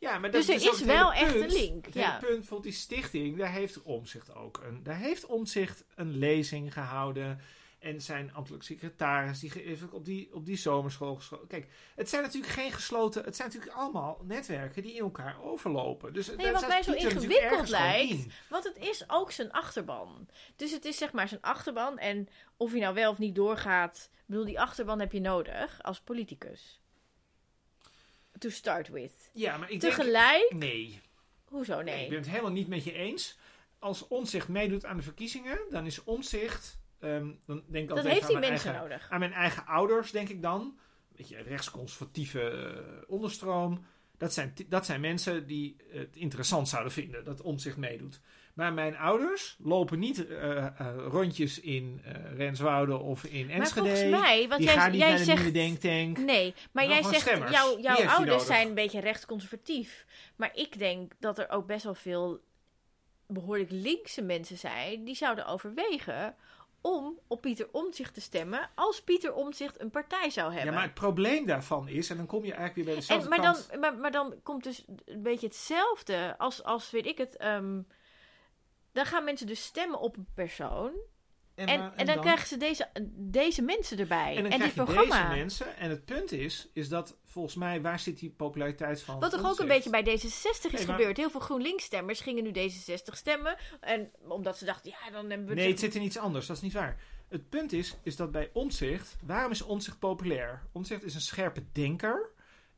Ja, maar Dus er ook is wel echt punt. een link, Het ja. punt, bijvoorbeeld die stichting, daar heeft Omzicht ook een... Daar heeft Omzicht een lezing gehouden. En zijn ambtelijk secretaris, die heeft ook op die, op die zomerschool geschoten. Kijk, het zijn natuurlijk geen gesloten... Het zijn natuurlijk allemaal netwerken die in elkaar overlopen. Dus Nee, wat mij zo ingewikkeld lijkt. in. Want het is ook zijn achterban. Dus het is zeg maar zijn achterban. En of hij nou wel of niet doorgaat. Ik bedoel, die achterban heb je nodig als politicus. To start with. Ja, maar ik denk... Tegelijk. Nee. Hoezo Nee, nee? ik ben het helemaal niet met je eens. Als Omzicht meedoet aan de verkiezingen, dan is Omzicht... ehm, dan denk ik altijd heeft aan hij mijn mensen eigen, nodig. aan mijn eigen ouders, denk ik dan. Weet je, rechtsconservatieve eh, onderstroom. Dat zijn, dat zijn mensen die het interessant zouden vinden dat Omzicht meedoet. Maar mijn ouders lopen niet eh, eh, rondjes in eh Renswoude of in Maar Enschede. volgens mij, want die jij, gaan niet jij naar de zegt. nieuwe denktank. Nee, maar Nou, jij zegt, stemmers. jouw, jouw ouders zijn een beetje rechtsconservatief. Maar ik denk dat er ook best wel veel behoorlijk linkse mensen zijn die zouden overwegen om op Pieter Omtzigt te stemmen als Pieter Omtzigt een partij zou hebben. Ja, maar het probleem daarvan is, en dan kom je eigenlijk weer bij dezelfde en, maar, kant. dan, maar, maar dan komt dus een beetje hetzelfde als, als weet ik het. ehm, dan gaan mensen dus stemmen op een persoon. En, dan, krijgen ze deze, deze mensen erbij. En dan krijg dit je programma. deze mensen. En het punt is, is dat volgens mij, waar zit die populariteit van? Wat toch ook een beetje bij D66 is Nee, maar- gebeurd. Heel veel GroenLinks-stemmers gingen nu D66 stemmen. En omdat ze dachten, ja, dan hebben we... Nee, het zit in iets anders. Dat is niet waar. Het punt is, is dat bij Omtzigt, waarom is Omtzigt populair? Omtzigt is een scherpe denker,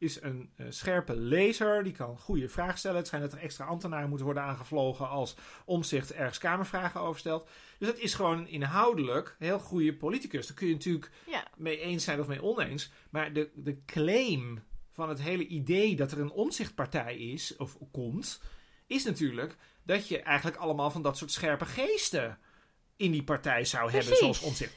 is een eh, scherpe lezer, die kan goede vragen stellen. Het schijnt dat er extra ambtenaren moeten worden aangevlogen als Omtzigt ergens kamervragen over stelt. Dus dat is gewoon een inhoudelijk heel goede politicus. Daar kun je natuurlijk Ja. mee eens zijn of mee oneens. Maar de, de claim van het hele idee dat er een omzichtpartij is, of komt, is natuurlijk dat je eigenlijk allemaal van dat soort scherpe geesten in die partij zou hebben, zoals omzicht.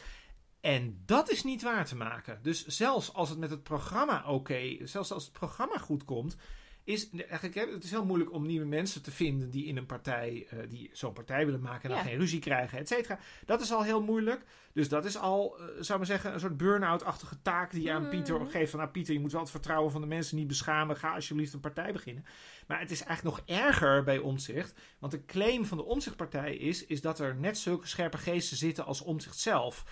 En dat is niet waar te maken. Dus zelfs als het met het programma oké, zelfs als het programma goed komt, is eigenlijk het is heel moeilijk om nieuwe mensen te vinden die in een partij, eh, die zo'n partij willen maken en dan Ja. geen ruzie krijgen, et cetera. Dat is al heel moeilijk. Dus dat is al, eh, zou ik maar zeggen, een soort burn-out-achtige taak die je aan. Pieter geeft. Van, nou Pieter, je moet wel het vertrouwen van de mensen niet beschamen. Ga alsjeblieft een partij beginnen. Maar het is eigenlijk nog erger bij Omzicht. Want de claim van de Omzichtpartij is, is dat er net zulke scherpe geesten zitten als Omzicht zelf.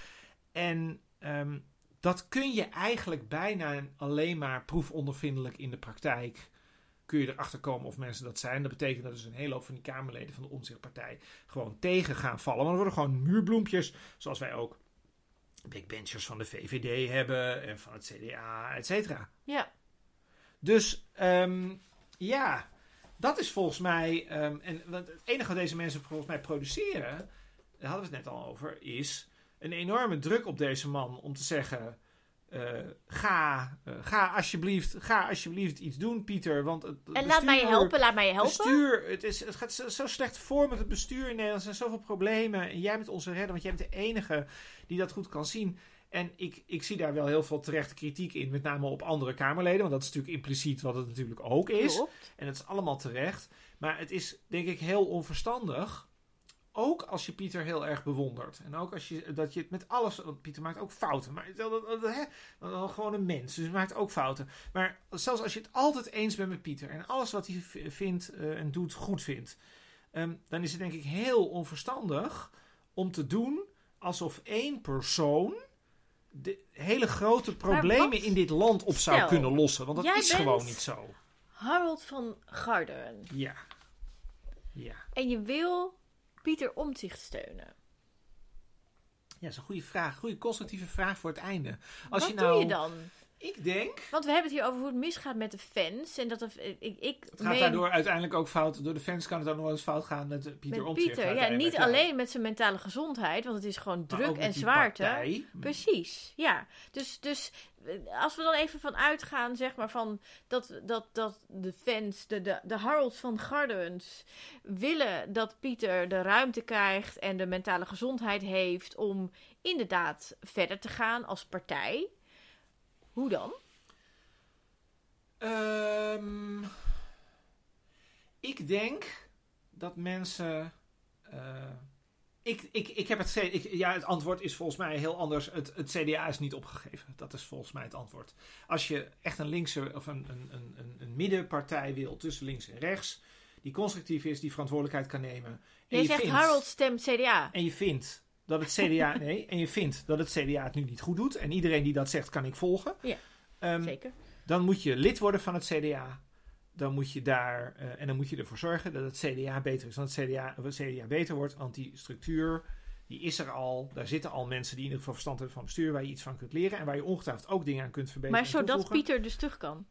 En ehm, dat kun je eigenlijk bijna alleen maar proefondervindelijk in de praktijk. Kun je erachter komen of mensen dat zijn. Dat betekent dat dus een hele hoop van die Kamerleden van de Omzichtpartij gewoon tegen gaan vallen. Want er worden gewoon muurbloempjes, zoals wij ook backbenchers van de VVD hebben en van het CDA, et cetera. Ja. Dus ehm, ja, dat is volgens mij. ehm, en want het enige wat deze mensen volgens mij produceren, daar hadden we het net al over, is een enorme druk op deze man om te zeggen. eh, ga, eh, ga, alsjeblieft, ga alsjeblieft iets doen, Pieter. Want het En laat mij helpen, laat mij helpen. Bestuur, het, is, het gaat zo, zo slecht voor met het bestuur in Nederland. Er zijn zoveel problemen. En jij bent onze redder, want jij bent de enige die dat goed kan zien. En ik, ik zie daar wel heel veel terechte kritiek in, met name op andere Kamerleden. Want dat is natuurlijk impliciet wat het natuurlijk ook is. Klopt. En het is allemaal terecht. Maar het is denk ik heel onverstandig. Ook als je Pieter heel erg bewondert. En ook als je dat je het met alles. Want Pieter maakt ook fouten. Maar hè, gewoon een mens. Dus hij maakt ook fouten. Maar zelfs als je het altijd eens bent met Pieter. En alles wat hij vindt eh, en doet goed vindt. ehm, dan is het denk ik heel onverstandig om te doen alsof één persoon. De hele grote problemen wat- in dit land op zou Stel, kunnen lossen. Want dat is gewoon niet zo. Harold van Garderen. Ja. Ja. En je wil Pieter Omtzigt steunen. Ja, dat is een goede vraag. Goede constructieve vraag voor het einde. Als Wat je nou, doe je dan? Ik denk... Want we hebben het hier over hoe het misgaat met de fans. En dat er, ik, ik Het gaat meen- daardoor uiteindelijk ook fout. Door de fans kan het ook nog wel eens fout gaan met Pieter Omtzigt. Pieter. Ja, niet alleen met zijn mentale gezondheid, want het is gewoon Maar druk en zwaarte. partij. Precies, ja. Dus, dus eh, als we dan even van uitgaan, zeg maar, van dat, dat, dat de fans, de, de, de Harolds van Gardens, willen dat Pieter de ruimte krijgt en de mentale gezondheid heeft om inderdaad verder te gaan als partij. Hoe dan? Ehm, ik denk dat mensen. eh, ik, ik, ik heb het, ik, ja, het antwoord is volgens mij heel anders. Het, het CDA is niet opgegeven. Dat is volgens mij het antwoord. Als je echt een linkse of een, een, een, een, middenpartij wil tussen links en rechts, die constructief is, die verantwoordelijkheid kan nemen. En je zegt vindt- Harold stemt CDA. En je vindt dat het CDA. nee, en je vindt dat het CDA het nu niet goed doet. En iedereen die dat zegt, kan ik volgen. Ja, Ehm, Zeker. dan moet je lid worden van het CDA. Dan moet je daar, eh, en dan moet je ervoor zorgen dat het CDA beter is. Want het CDA, het CDA beter wordt, want die structuur, die is er al. Daar zitten al mensen die in ieder geval verstand hebben van bestuur, waar je iets van kunt leren. En waar je ongetwijfeld ook dingen aan kunt verbeteren. Maar zodat. Pieter dus terug kan.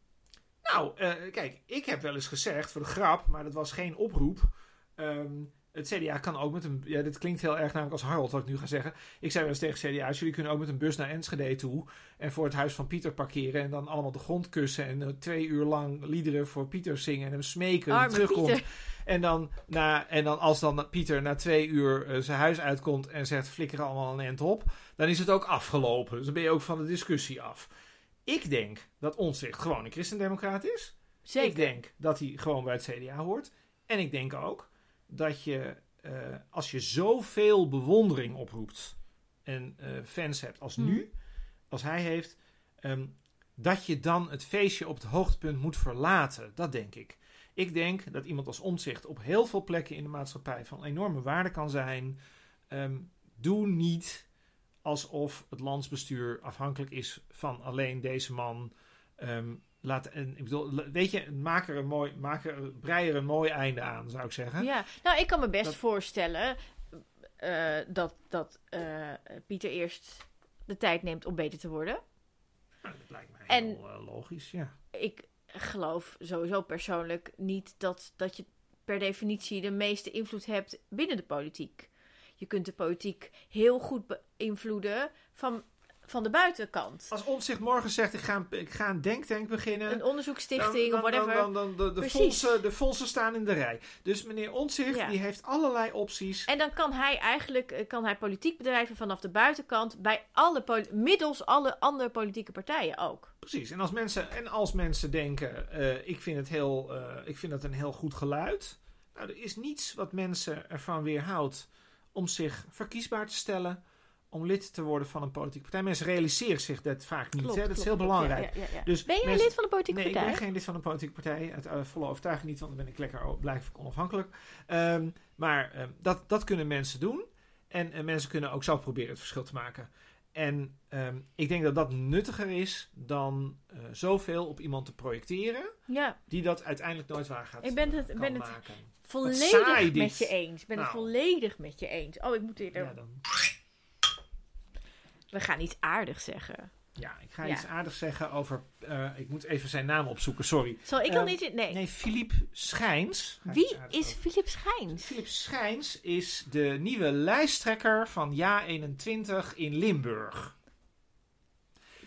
Nou, eh, kijk, ik heb wel eens gezegd, voor de grap, maar dat was geen oproep. Ehm, het CDA kan ook met een. Ja, dit klinkt heel erg namelijk als Harold, wat ik nu ga zeggen. Ik zei wel eens tegen CDA's: jullie kunnen ook met een bus naar Enschede toe. En voor het huis van Pieter parkeren. En dan allemaal de grond kussen. En eh, twee uur lang liederen voor Pieter zingen. En hem smeken Arme terugkomt. Pieter. En dan, na, en dan als dan Pieter na twee uur eh, zijn huis uitkomt en zegt: flikker allemaal een end op. Dan is het ook afgelopen. Dus dan ben je ook van de discussie af. Ik denk dat Omtzigt gewoon een christendemocraat is. Zeker. Ik denk dat hij gewoon bij het CDA hoort. En ik denk ook dat je, eh, als je zoveel bewondering oproept en eh, fans hebt als nu, als hij heeft, ehm, dat je dan het feestje op het hoogtepunt moet verlaten. Dat denk ik. Ik denk dat iemand als omzicht op heel veel plekken in de maatschappij van enorme waarde kan zijn. Ehm, doe niet alsof het landsbestuur afhankelijk is van alleen deze man. Ehm, laat, en, ik bedoel, weet je, maak er een mooi, maak er, brei er een mooi einde aan, zou ik zeggen. Ja, nou, ik kan me best Dat- voorstellen eh, dat, dat eh, Pieter eerst de tijd neemt om beter te worden. Nou, dat lijkt mij En- heel eh, logisch, ja. Ik geloof sowieso persoonlijk niet dat, dat je per definitie de meeste invloed hebt binnen de politiek. Je kunt de politiek heel goed beïnvloeden van, van de buitenkant. Als Omtzigt morgen zegt, ik ga, een- ik ga een denktank beginnen... Een onderzoeksstichting dan, whatever. Dan, dan, dan, de, Precies. fondsen, de fondsen staan in de rij. Dus meneer Ja. die heeft allerlei opties. En dan kan hij eigenlijk eh, kan hij politiek bedrijven vanaf de buitenkant bij alle middels alle andere politieke partijen ook. Precies. En als mensen, en als mensen denken, eh, ik, vind het heel, eh, ik vind het een heel goed geluid. Nou, er is niets wat mensen ervan weerhoudt om zich verkiesbaar te stellen. Om lid te worden van een politieke partij. Mensen realiseren zich dat vaak niet. Klopt, hè? Dat is heel klopt. belangrijk. Ja, ja, ja, ja. Dus Ben jij mensen- lid van een politieke nee, partij? ik ben geen lid van een politieke partij. Uit eh, volle overtuiging niet, want dan ben ik lekker, blijf ik onafhankelijk. Ehm, maar ehm, dat, dat kunnen mensen doen. En eh, mensen kunnen ook zelf proberen het verschil te maken. En ehm, ik denk dat dat nuttiger is dan eh, zoveel op iemand te projecteren, Ja, die dat uiteindelijk nooit waar gaat ik ben het, ben het maken. volledig met je eens. Ik ben het Nou. volledig met je eens. Oh, ik moet hier... Ja, dan, We gaan iets aardigs zeggen. ja, ik ga Ja. iets aardigs zeggen over. eh, ik moet even zijn naam opzoeken, sorry. Zal ik dan Ehm, niet... Nee. Nee, Philippe Schijns. Wie is Philip Schijns? Philip Schijns is de nieuwe lijsttrekker van Ja21 in Limburg.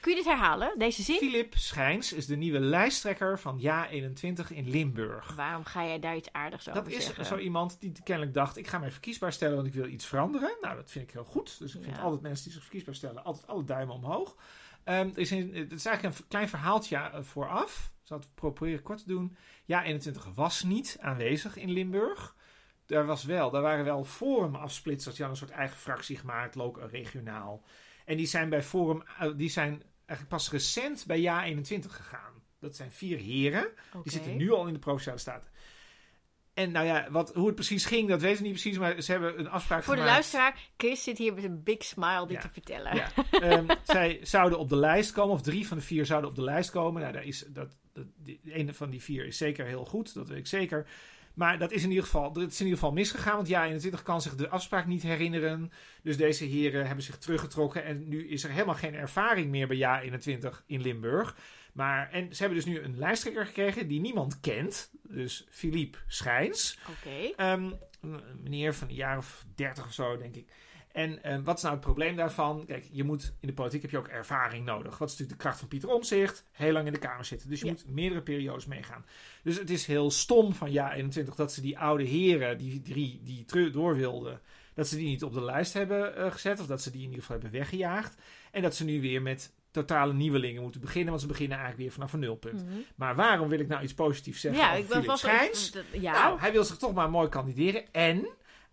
Kun je dit herhalen, deze zin? Philip Schijns is de nieuwe lijsttrekker van Ja21 in Limburg. Waarom ga jij daar iets aardigs over Dat is zeggen? zo iemand die kennelijk dacht: ik ga mij verkiesbaar stellen, want ik wil iets veranderen. Nou, dat vind ik heel goed. Dus ik vind Ja. altijd mensen die zich verkiesbaar stellen, altijd alle duimen omhoog. Ehm, is een, het is eigenlijk een klein verhaaltje eh, vooraf. Ik zal het proberen kort te doen. Ja21 was niet aanwezig in Limburg. Daar, was wel, daar waren wel forumafsplitsers. Die hadden een soort eigen fractie gemaakt, lokaal regionaal. En die zijn bij Forum, eh, die zijn eigenlijk pas recent bij Ja21 gegaan. Dat zijn vier heren. Die zitten nu al in de Provinciale Staten. En nou ja, wat, hoe het precies ging, dat weten we niet precies. Maar ze hebben een afspraak Voor de gemaakt. luisteraar, Chris zit hier met een big smile dit Ja. te vertellen. Ja. Ehm, zij zouden op de lijst komen, of drie van de vier zouden op de lijst komen. Nou, daar is, dat, dat, die, de ene van die vier is zeker heel goed, dat weet ik zeker. Maar dat is in ieder geval, het is in ieder geval misgegaan. Want ja, 21 kan zich de afspraak niet herinneren. Dus deze heren hebben zich teruggetrokken. En nu is er helemaal geen ervaring meer bij Ja 21 in Limburg. Maar, en ze hebben dus nu een lijsttrekker gekregen die niemand kent. Dus Philippe Schijns. Oké. Ehm, een meneer van een jaar of 30 of zo, denk ik. En ehm, wat is nou het probleem daarvan? Kijk, je moet in de politiek heb je ook ervaring nodig. Wat is natuurlijk de kracht van Pieter Omzicht? Heel lang in de Kamer zitten. Dus je Ja. moet meerdere periodes meegaan. Dus het is heel stom van ja 21 dat ze die oude heren, die drie die door wilden, dat ze die niet op de lijst hebben eh, gezet. Of dat ze die in ieder geval hebben weggejaagd. En dat ze nu weer met totale nieuwelingen moeten beginnen. Want ze beginnen eigenlijk weer vanaf een nulpunt. Mhm. Maar waarom wil ik nou iets positiefs zeggen Ja, over ik ben vast... Schijns? Ja. Nou, hij wil zich toch maar mooi kandideren. En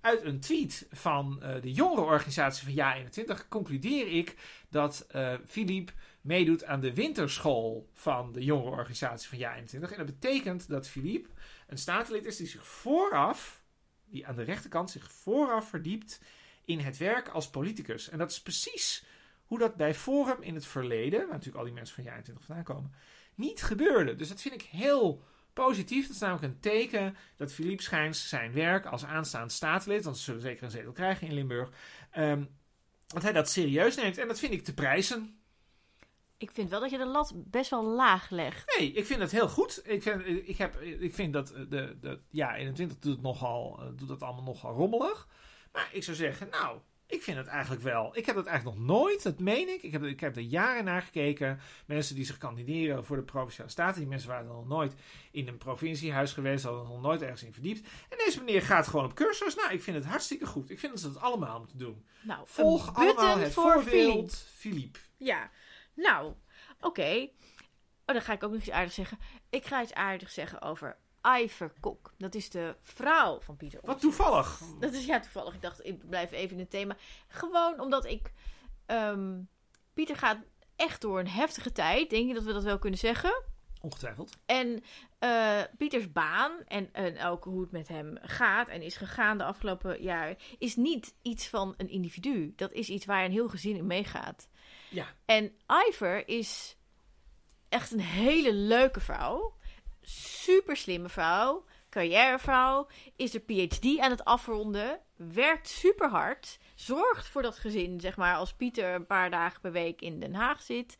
uit een tweet van eh, de jongerenorganisatie van Ja21 concludeer ik dat eh Philippe meedoet aan de winterschool van de jongerenorganisatie van Ja21. En dat betekent dat Philippe een statenlid is die zich vooraf, die aan de rechterkant zich vooraf verdiept in het werk als politicus. En dat is precies hoe dat bij Forum in het verleden, waar natuurlijk al die mensen van Ja21 vandaan komen, niet gebeurde. Dus dat vind ik heel positief. Dat is namelijk een teken dat Philippe Schijns zijn werk als aanstaand staatslid, want ze zullen zeker een zetel krijgen in Limburg, ehm, dat hij dat serieus neemt. En dat vind ik te prijzen. Ik vind wel dat je de lat best wel laag legt. Nee, ik vind het heel goed. Ik vind, ik heb, ik vind dat de, de ja, 21 doet, het nogal, eh, doet dat allemaal nogal rommelig. Maar ik zou zeggen, nou, ik vind het eigenlijk wel. Ik heb het eigenlijk nog nooit, dat meen ik. Ik heb, ik heb er jaren naar gekeken. Mensen die zich kandideren voor de provinciale staten. Die mensen waren nog nooit in een provinciehuis geweest. Hadden er nog nooit ergens in verdiept. En deze meneer gaat gewoon op cursus. Nou, ik vind het hartstikke goed. Ik vind dat ze het allemaal moeten doen. Nou, Volg allemaal het voor voorbeeld Philippe. Philippe. Ja, nou, oké. Oh, dan ga ik ook nog iets aardigs zeggen. Ik ga iets aardigs zeggen over Iver Kok. Dat is de vrouw van Pieter Wat toevallig. Dat is ja toevallig. Ik dacht, ik blijf even in het thema. Gewoon omdat ik... ehm, Pieter gaat echt door een heftige tijd. Denk je dat we dat wel kunnen zeggen? Ongetwijfeld. En eh, Pieters baan en, en ook hoe het met hem gaat en is gegaan de afgelopen jaren... is niet iets van een individu. Dat is iets waar een heel gezin in meegaat. Ja. En Iver is echt een hele leuke vrouw. Super slimme vrouw. Carrièrevrouw. Is de PhD aan het afronden. Werkt super hard. Zorgt voor dat gezin, zeg maar, als Pieter een paar dagen per week in Den Haag zit.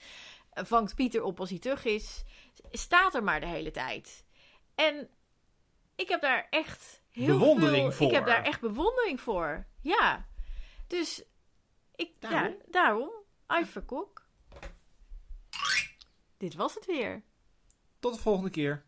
Vangt Pieter op als hij terug is. Staat er maar de hele tijd. En ik heb daar echt heel Bewondering veel... voor. Ik heb daar echt bewondering voor. Ja. Dus ik, Daarom? ja, daarom. Iver Kok. Dit was het weer. Tot de volgende keer.